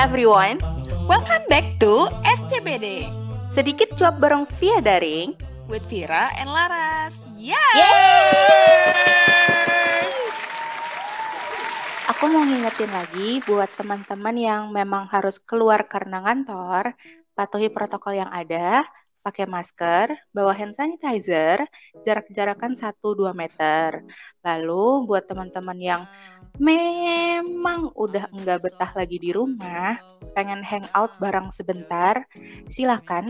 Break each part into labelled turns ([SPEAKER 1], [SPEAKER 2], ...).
[SPEAKER 1] everyone.
[SPEAKER 2] Welcome back to SCBD
[SPEAKER 1] Sedikit cuap bareng via daring.
[SPEAKER 2] with Vira and Laras. Yeah.
[SPEAKER 1] Aku mau ngingetin lagi buat teman-teman yang memang harus keluar karena ngantor, patuhi protokol yang ada, pakai masker, bawa hand sanitizer, jarak-jarakan 1-2 meter. Lalu buat teman-teman yang memang udah enggak betah lagi di rumah, pengen hangout bareng sebentar, silakan.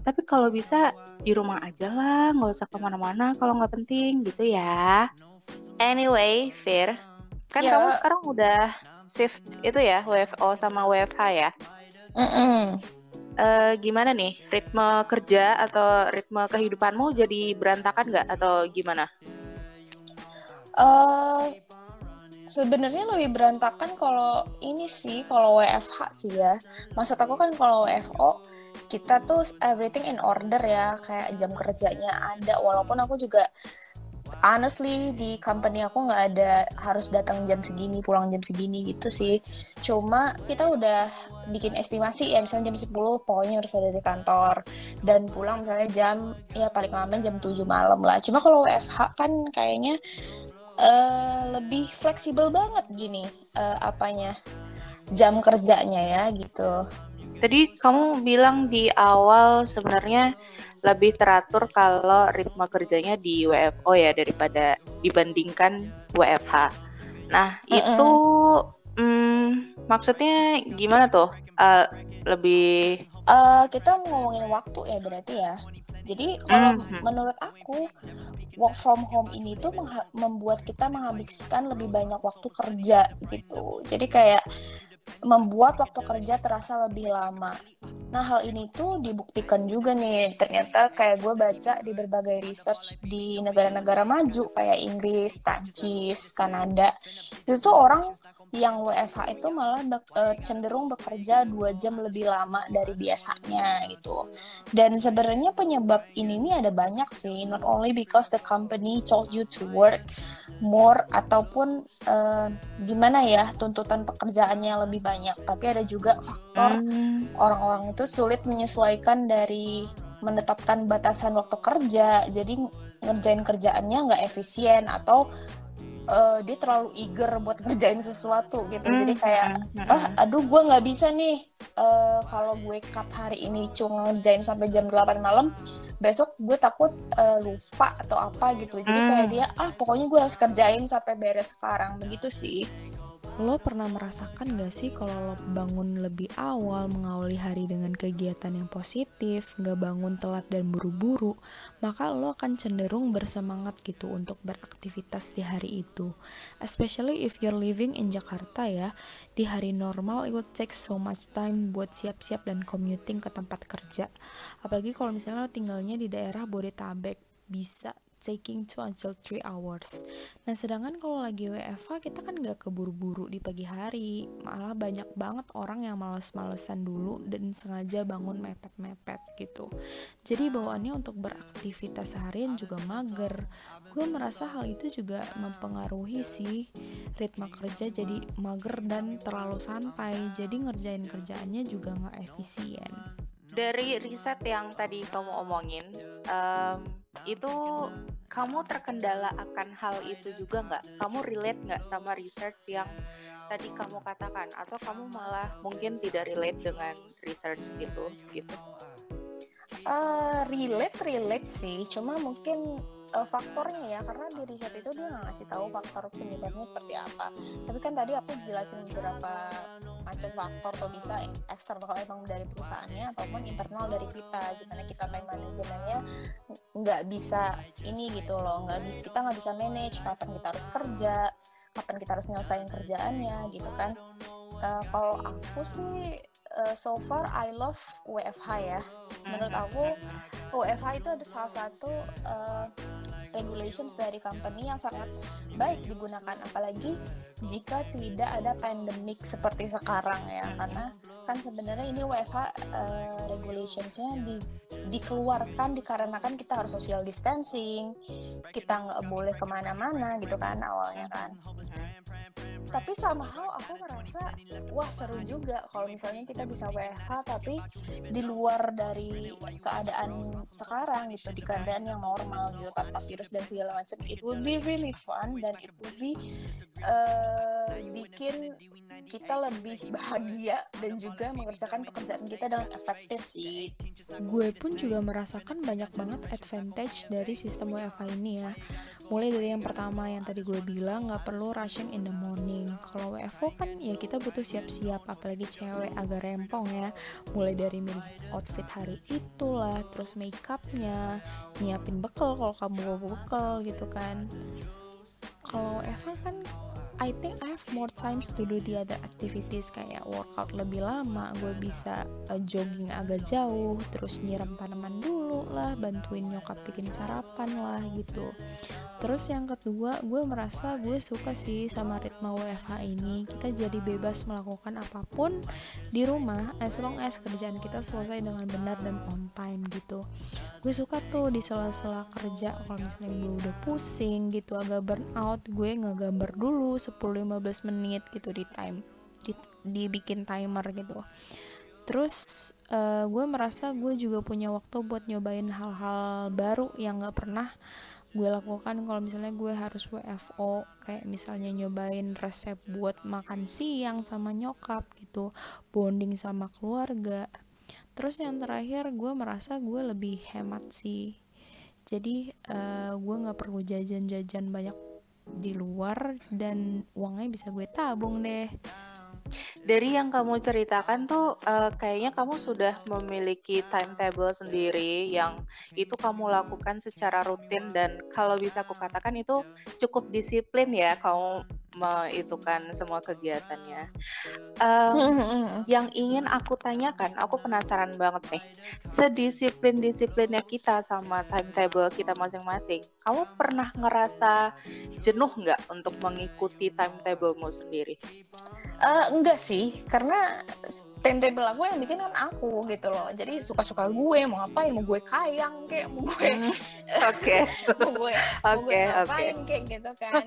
[SPEAKER 1] Tapi kalau bisa di rumah aja lah, nggak usah ke mana-mana kalau nggak penting gitu ya. Anyway, Fir, kan
[SPEAKER 2] Ya.
[SPEAKER 1] kamu sekarang udah shift itu ya, WFO sama WFH ya.
[SPEAKER 2] Mm-mm.
[SPEAKER 1] Eh, gimana nih ritme kerja atau ritme kehidupanmu jadi berantakan nggak atau gimana?
[SPEAKER 2] Eh, sebenarnya lebih berantakan kalau ini sih kalau WFH sih ya. Maksud aku kan kalau WFO kita tuh everything in order ya, kayak jam kerjanya ada. Walaupun aku juga honestly di company aku nggak ada harus datang jam segini, pulang jam segini gitu sih. Cuma kita udah bikin estimasi ya misalnya jam 10 pokoknya harus ada di kantor dan pulang misalnya jam ya paling lama jam 7 malam lah. Cuma kalau WFH kan kayaknya eh, lebih fleksibel banget gini eh, apanya jam kerjanya ya gitu.
[SPEAKER 1] Tadi kamu bilang di awal sebenarnya lebih teratur kalau ritme kerjanya di WFO ya daripada dibandingkan WFH. Nah,
[SPEAKER 2] Mm-mm.
[SPEAKER 1] itu mm, maksudnya gimana tuh? Eh, lebih
[SPEAKER 2] Eh, kita ngomongin waktu ya berarti ya. Jadi kalau
[SPEAKER 1] Mhm.
[SPEAKER 2] menurut aku work from home ini tuh membuat kita menghabiskan lebih banyak waktu kerja gitu. Jadi kayak membuat waktu kerja terasa lebih lama. Nah hal ini tuh dibuktikan juga nih. Ternyata kayak gue baca di berbagai research di negara-negara maju kayak Inggris, Prancis, Kanada. Itu tuh orang yang WFH itu malah bek- eh, cenderung bekerja dua jam lebih lama dari biasanya gitu. Dan sebenarnya penyebab ini nih ada banyak sih, not only because the company told you to work more ataupun eh, gimana ya tuntutan pekerjaannya lebih banyak, tapi ada juga faktor
[SPEAKER 1] Hmm,
[SPEAKER 2] orang-orang itu sulit menyesuaikan dari menetapkan batasan waktu kerja, jadi ngerjain kerjaannya nggak efisien atau eh, dia terlalu eager buat ngerjain sesuatu gitu, jadi
[SPEAKER 1] hmm,
[SPEAKER 2] kayak
[SPEAKER 1] hmm, hmm.
[SPEAKER 2] ah aduh gue nggak bisa nih eh, kalau gue cut hari ini cuma ngerjain sampai jam 8 malam besok gue takut eh, lupa atau apa gitu jadi kayak
[SPEAKER 1] Hmm.
[SPEAKER 2] dia ah pokoknya gue harus kerjain sampai beres sekarang begitu sih
[SPEAKER 3] Lo pernah merasakan gak sih kalau lo bangun lebih awal mengawali hari dengan kegiatan yang positif, gak bangun telat dan buru-buru, maka lo akan cenderung bersemangat gitu untuk beraktivitas di hari itu. Especially if you're living in Jakarta ya, di hari normal it would take so much time buat siap-siap dan commuting ke tempat kerja. Apalagi kalau misalnya lo tinggalnya di daerah Bodetabek, bisa taking 2 until 3 hours. Nah, sedangkan kalau lagi WFH kita kan gak keburu-buru di pagi hari, malah banyak banget orang yang males-malesan dulu dan sengaja bangun mepet-mepet gitu. Jadi bawaannya untuk beraktivitas seharian juga mager. Gue merasa hal itu juga mempengaruhi sih ritme kerja jadi mager dan terlalu santai. Jadi ngerjain kerjaannya juga gak efisien.
[SPEAKER 1] Dari riset yang tadi kamu omongin, em, itu kamu terkendala akan hal itu juga nggak? Kamu relate nggak sama research yang tadi kamu katakan? Atau kamu malah mungkin tidak relate dengan research gitu? gitu?
[SPEAKER 2] Eh, relate relate sih cuma mungkin eh, faktornya ya karena di riset itu dia nggak ngasih tahu faktor penyebabnya seperti apa. Tapi kan tadi aku jelasin beberapa macam faktor atau bisa eksternal emang dari perusahaannya ataupun internal dari kita gimana kita time manajemennya nggak bisa ini gitu loh nggak bisa kita nggak bisa manage kapan kita harus kerja kapan kita harus nyelesain kerjaannya gitu kan. Eh, kalau aku sih eh, so far I love WFH ya. Menurut aku WFH itu ada salah satu uh, regulations dari company yang sangat baik digunakan apalagi jika tidak ada pandemik seperti sekarang ya karena kan sebenarnya ini WFH uh, regulationsnya di, dikeluarkan dikarenakan kita harus social distancing kita nggak boleh ke mana-mana gitu kan awalnya kan tapi somehow aku merasa wah seru juga kalau misalnya kita bisa WFH tapi di luar dari keadaan sekarang gitu di keadaan yang normal gitu tanpa virus dan segala macam it would be really fun dan it would be uh, bikin kita lebih bahagia dan juga mengerjakan pekerjaan kita dengan efektif sih.
[SPEAKER 3] Gue pun juga merasakan banyak banget advantage dari sistem WFH ini ya. Mulai dari yang pertama yang tadi gue bilang nggak perlu rushing in the morning. Kalau WFO kan ya kita butuh siap-siap, apalagi cewek agak rempong ya. Mulai dari milih outfit hari itulah, terus makeupnya, nyiapin bekal kalau kamu bawa bekal gitu kan. Kalau Eva kan I think I have more times to do the other activities kayak workout lebih lama, gue bisa uh, jogging agak jauh, terus nyiram tanaman dulu lah, bantuin nyokap bikin sarapan lah gitu. Terus yang kedua, gue merasa gue suka sih sama ritme WFH ini. Kita jadi bebas melakukan apa pun di rumah as long as kerjaan kita selesai dengan benar dan on time gitu. Gue suka tuh di sela-sela kerja kalau misalnya gue udah pusing gitu agak burn out, gue ngegambar dulu 10-15 menit gitu di time di, dibikin timer gitu. Terus uh, gue merasa gue juga punya waktu buat nyobain hal-hal baru yang gak pernah gue lakukan. Kalau misalnya gue harus WFO kayak misalnya nyobain resep buat makan siang sama nyokap gitu bonding sama keluarga. Terus yang terakhir gue merasa gue lebih hemat sih. Jadi uh, gue nggak perlu jajan-jajan banyak di luar dan uangnya bisa gue tabung deh.
[SPEAKER 1] Dari yang kamu ceritakan tuh uh, kayaknya kamu sudah memiliki timetable sendiri yang itu kamu lakukan secara rutin dan kalau bisa aku katakan itu cukup disiplin ya kamu mengitukan semua kegiatannya. Um, yang ingin aku tanyakan, aku penasaran banget nih, sedisiplin-disiplinnya kita sama timetable kita masing-masing, kamu pernah ngerasa jenuh nggak untuk mengikuti timetablemu sendiri?
[SPEAKER 2] Uh, enggak sih, karena timetable aku yang bikin kan aku gitu loh. Jadi suka-suka gue mau ngapain, mau gue kayang kayak mau gue,
[SPEAKER 1] hmm, oke,
[SPEAKER 2] mau gue, mau gue ngapain okay. kayak gitu kan.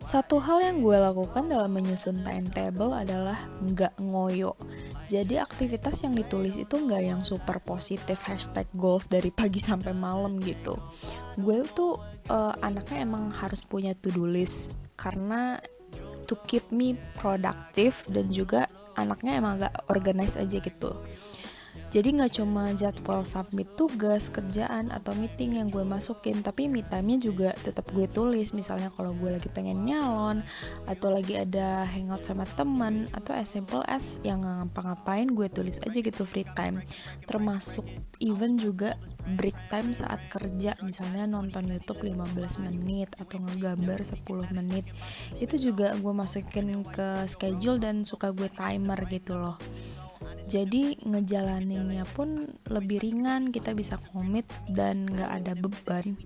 [SPEAKER 3] Satu hal yang gue lakukan dalam menyusun timetable adalah nggak ngoyo. Jadi aktivitas yang ditulis itu nggak yang super positif hashtag goals dari pagi sampai malam gitu. Gue tuh uh, anaknya emang harus punya to-do list karena to keep me productive dan juga anaknya emang agak organize aja gitu jadi nggak cuma jadwal submit tugas kerjaan atau meeting yang gue masukin tapi me time-nya juga tetap gue tulis. Misalnya kalau gue lagi pengen nyalon atau lagi ada hangout sama teman atau as simple as yang ngapa-ngapain gue tulis aja gitu free time. Termasuk even juga break time saat kerja. Misalnya nonton YouTube 15 menit atau ngegambar 10 menit. Itu juga gue masukin ke schedule dan suka gue timer gitu loh jadi ngejalaninnya pun lebih ringan kita bisa komit dan nggak ada beban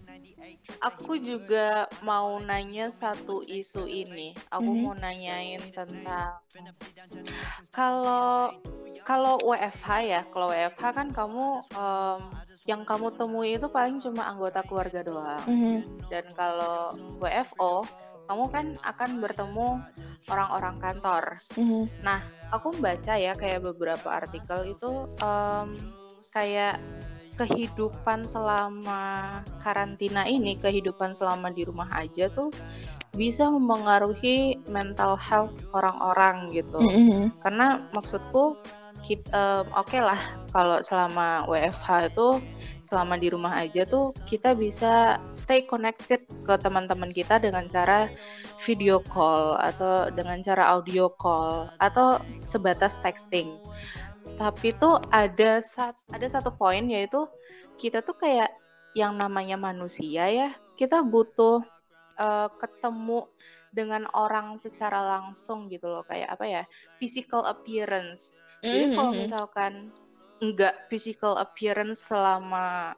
[SPEAKER 1] aku juga mau nanya satu isu ini aku mm -hmm. mau nanyain tentang kalau kalau WFH ya kalau WFH kan kamu um, yang kamu temui itu paling cuma anggota keluarga doang mm -hmm. dan kalau WFO kamu kan akan bertemu orang-orang kantor. Mm-hmm. Nah, aku membaca ya kayak beberapa artikel itu um, kayak kehidupan selama karantina ini, kehidupan selama di rumah aja tuh bisa mempengaruhi mental health orang-orang gitu. Mm-hmm. Karena maksudku um, oke okay lah kalau selama WFH itu selama di rumah aja tuh kita bisa stay connected ke teman-teman kita dengan cara video call atau dengan cara audio call atau sebatas texting. Tapi tuh ada sat, ada satu poin yaitu kita tuh kayak yang namanya manusia ya, kita butuh uh, ketemu dengan orang secara langsung gitu loh kayak apa ya physical appearance jadi mm-hmm. kalau misalkan nggak physical appearance selama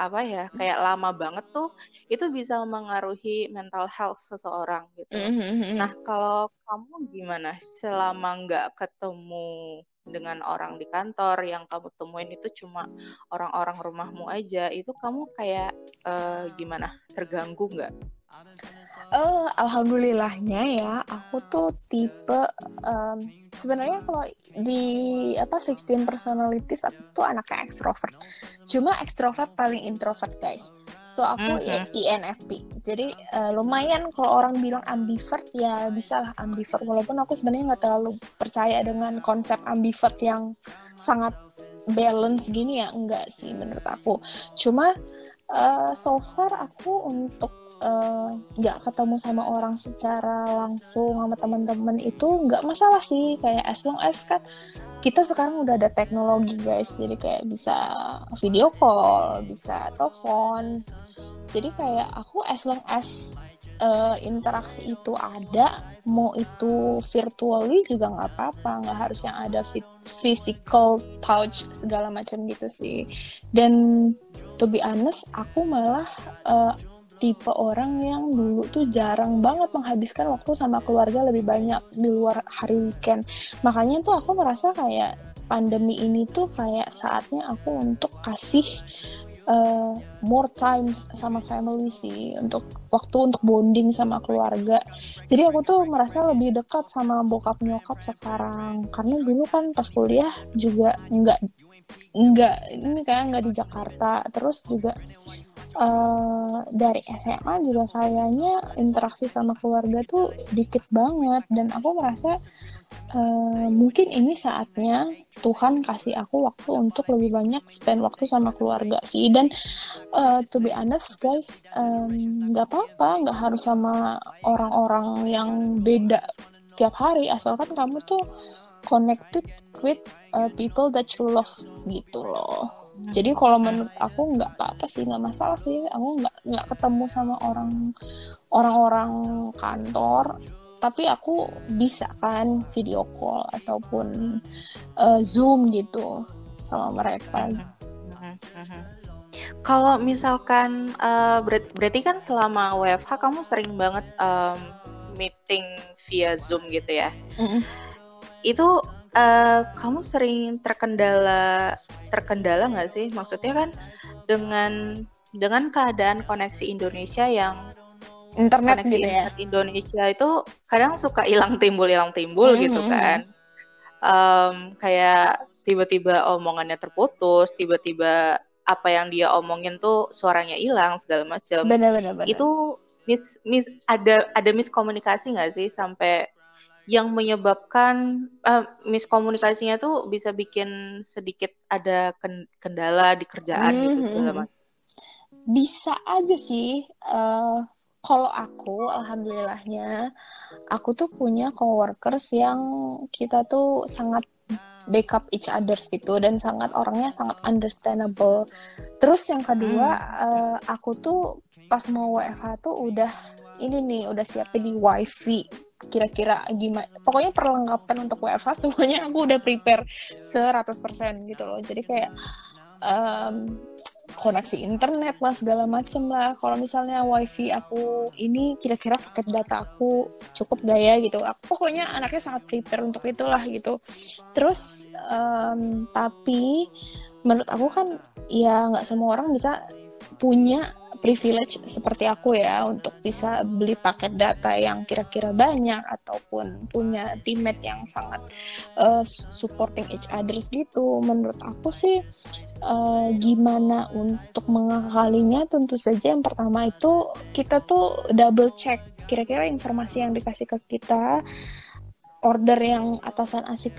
[SPEAKER 1] apa ya kayak lama banget tuh itu bisa mengaruhi mental health seseorang gitu. Mm-hmm. Nah kalau kamu gimana selama nggak ketemu dengan orang di kantor yang kamu temuin itu cuma orang-orang rumahmu aja itu kamu kayak uh, gimana terganggu nggak?
[SPEAKER 2] Uh, alhamdulillahnya ya aku tuh tipe um, sebenarnya kalau di apa 16 personalities aku tuh anaknya extrovert. Cuma extrovert paling introvert guys. So aku mm -hmm. INFP jadi uh, lumayan kalau orang bilang ambivert ya bisa lah ambivert. Walaupun aku sebenarnya nggak terlalu percaya dengan konsep ambivert yang sangat balance gini ya enggak sih menurut aku. Cuma uh, so far aku untuk nggak uh, ketemu sama orang secara langsung sama teman-teman itu nggak masalah sih. Kayak as long as kan kita sekarang udah ada teknologi guys. Jadi kayak bisa video call bisa telepon. Jadi kayak aku as long as uh, interaksi itu ada mau itu virtually juga nggak apa-apa. Nggak harus yang ada physical touch segala macam gitu sih. Dan to be honest aku malah uh, tipe orang yang dulu tuh jarang banget menghabiskan waktu sama keluarga lebih banyak di luar hari weekend. Makanya tuh aku merasa kayak pandemi ini tuh kayak saatnya aku untuk kasih uh, more times sama family sih untuk waktu untuk bonding sama keluarga. Jadi aku tuh merasa lebih dekat sama bokap nyokap sekarang karena dulu kan pas kuliah juga nggak nggak ini kan nggak di Jakarta terus juga uh, dari SMA juga kayaknya interaksi sama keluarga tuh dikit banget. Dan aku merasa uh, mungkin ini saatnya Tuhan kasih aku waktu untuk lebih banyak spend waktu sama keluarga sih. Dan uh, to be honest guys nggak um, apa-apa. Nggak harus sama orang-orang yang beda tiap hari. Asalkan kamu tuh connected with uh, people that you love gitu loh jadi kalau menurut aku nggak apa-apa sih nggak masalah sih. Aku nggak nggak ketemu sama orang orang-orang kantor. Tapi aku bisa kan video call ataupun uh, zoom gitu sama mereka.
[SPEAKER 1] Kalau misalkan uh, ber berarti kan selama WFH kamu sering banget um, meeting via zoom gitu ya? Mm -hmm. itu uh, kamu sering terkendala terkendala nggak sih? Maksudnya kan dengan dengan keadaan koneksi Indonesia yang
[SPEAKER 2] internet koneksi
[SPEAKER 1] gitu ya. internet Indonesia itu kadang suka hilang timbul hilang timbul mm-hmm. gitu kan. Um, kayak tiba-tiba omongannya terputus, tiba-tiba apa yang dia omongin tuh suaranya hilang segala macam.
[SPEAKER 2] Benar-benar.
[SPEAKER 1] Itu mis, mis ada ada miskomunikasi nggak sih sampai yang menyebabkan uh, miskomunikasinya tuh bisa bikin sedikit ada kendala di kerjaan hmm, gitu segala macam.
[SPEAKER 2] Bisa aja sih. Uh, kalau aku, alhamdulillahnya, aku tuh punya coworkers yang kita tuh sangat backup each others gitu dan sangat orangnya sangat understandable. Terus yang kedua, hmm. uh, aku tuh pas mau WFH tuh udah ini nih udah siapin di wifi. Kira-kira gimana? Pokoknya perlengkapan untuk WFH semuanya aku udah prepare 100% gitu loh. Jadi kayak um, koneksi internet lah segala macem lah. Kalau misalnya wifi aku ini kira-kira paket data aku cukup gak ya gitu? Aku pokoknya anaknya sangat prepare untuk itulah gitu. Terus um, tapi menurut aku kan ya nggak semua orang bisa punya privilege seperti aku ya untuk bisa beli paket data yang kira-kira banyak ataupun punya teammate yang sangat uh, supporting each others gitu. Menurut aku sih uh, gimana untuk mengakalinya tentu saja yang pertama itu kita tuh double check kira-kira informasi yang dikasih ke kita order yang atasan asik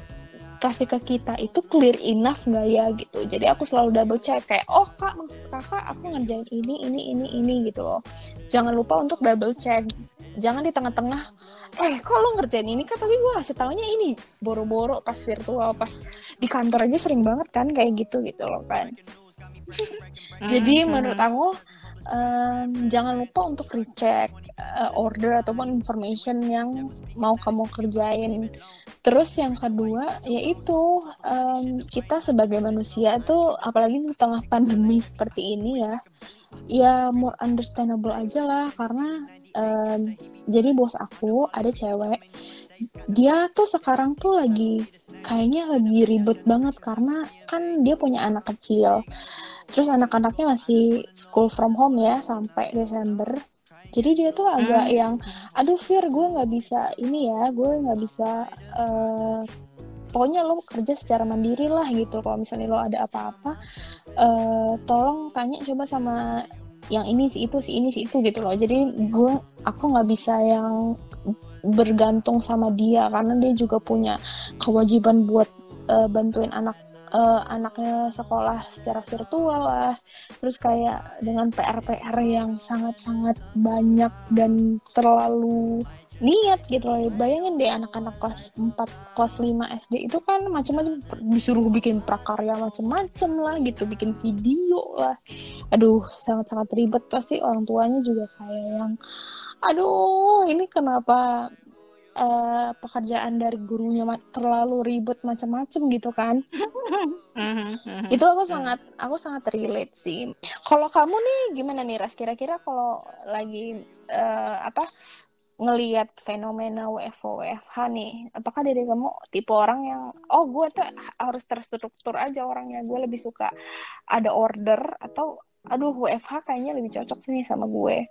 [SPEAKER 2] kasih ke kita itu clear enough nggak ya gitu. Jadi aku selalu double check kayak oh kak maksud kakak aku ngerjain ini ini ini ini gitu loh. Jangan lupa untuk double check. Jangan di tengah-tengah eh kok lo ngerjain ini kan tapi gue kasih taunya ini boro-boro pas virtual pas di kantor aja sering banget kan kayak gitu gitu loh kan. Jadi hmm, menurut hmm. aku um, jangan lupa untuk recheck uh, order ataupun information yang mau kamu kerjain. Terus yang kedua yaitu um, kita sebagai manusia tuh apalagi di tengah pandemi seperti ini ya, ya more understandable aja lah karena um, jadi bos aku ada cewek, dia tuh sekarang tuh lagi kayaknya lebih ribet banget karena kan dia punya anak kecil, terus anak-anaknya masih school from home ya sampai Desember. Jadi dia tuh agak hmm. yang aduh Fir gue nggak bisa ini ya gue nggak bisa uh, pokoknya lo kerja secara mandiri lah gitu. Kalau misalnya lo ada apa-apa uh, tolong tanya coba sama yang ini si itu si ini si itu gitu loh. Jadi gue aku nggak bisa yang bergantung sama dia karena dia juga punya kewajiban buat uh, bantuin anak uh, anaknya sekolah secara virtual lah. Terus kayak dengan PR-PR yang sangat-sangat banyak dan terlalu niat gitu loh. Bayangin deh anak-anak kelas 4 kelas 5 SD itu kan macam-macam disuruh bikin prakarya macam-macam lah gitu bikin video lah. Aduh sangat-sangat ribet pasti orang tuanya juga kayak yang aduh ini kenapa uh, pekerjaan dari gurunya terlalu ribet macam-macam gitu kan? Itu aku sangat aku sangat relate sih. Kalau kamu nih gimana nih ras? Kira-kira kalau lagi uh, apa ngelihat fenomena WFO WFH nih apakah dari kamu tipe orang yang oh gue tuh harus terstruktur aja orangnya gue lebih suka ada order atau aduh WFH kayaknya lebih cocok sih sama gue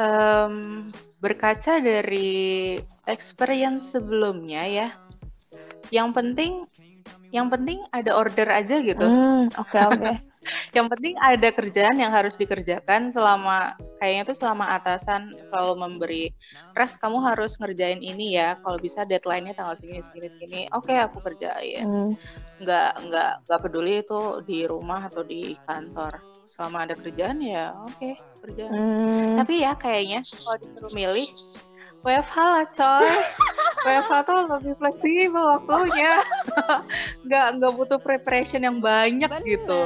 [SPEAKER 1] um, berkaca dari experience sebelumnya ya. Yang penting yang penting ada order aja gitu.
[SPEAKER 2] Oke oke. Okay, okay.
[SPEAKER 1] yang penting ada kerjaan yang harus dikerjakan selama kayaknya tuh selama atasan selalu memberi res kamu harus ngerjain ini ya. Kalau bisa deadline-nya tanggal segini segini segini oke okay, aku kerjain. Mm. nggak nggak nggak peduli itu di rumah atau di kantor selama ada kerjaan ya oke okay, kerjaan hmm. tapi ya kayaknya kalau disuruh milih WFH lah coy WFH tuh lebih fleksibel waktunya nggak nggak butuh preparation yang banyak Bener. gitu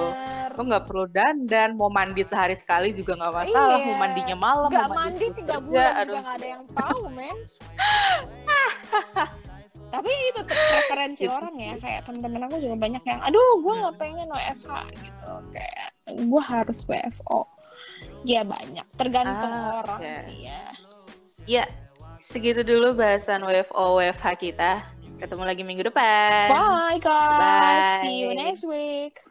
[SPEAKER 1] lo nggak perlu dandan mau mandi sehari sekali juga nggak masalah iya. mau mandinya malam
[SPEAKER 2] nggak mandi tiga bulan juga nggak ada yang tahu men tapi itu preferensi gitu. orang ya kayak temen-temen aku juga banyak yang aduh gue nggak pengen WFH gitu. Kayak gue harus WFO ya banyak. Tergantung ah, orang okay. sih ya.
[SPEAKER 1] Ya segitu dulu bahasan WFO WFH kita. Ketemu lagi minggu depan.
[SPEAKER 2] Bye guys. Bye. see you next week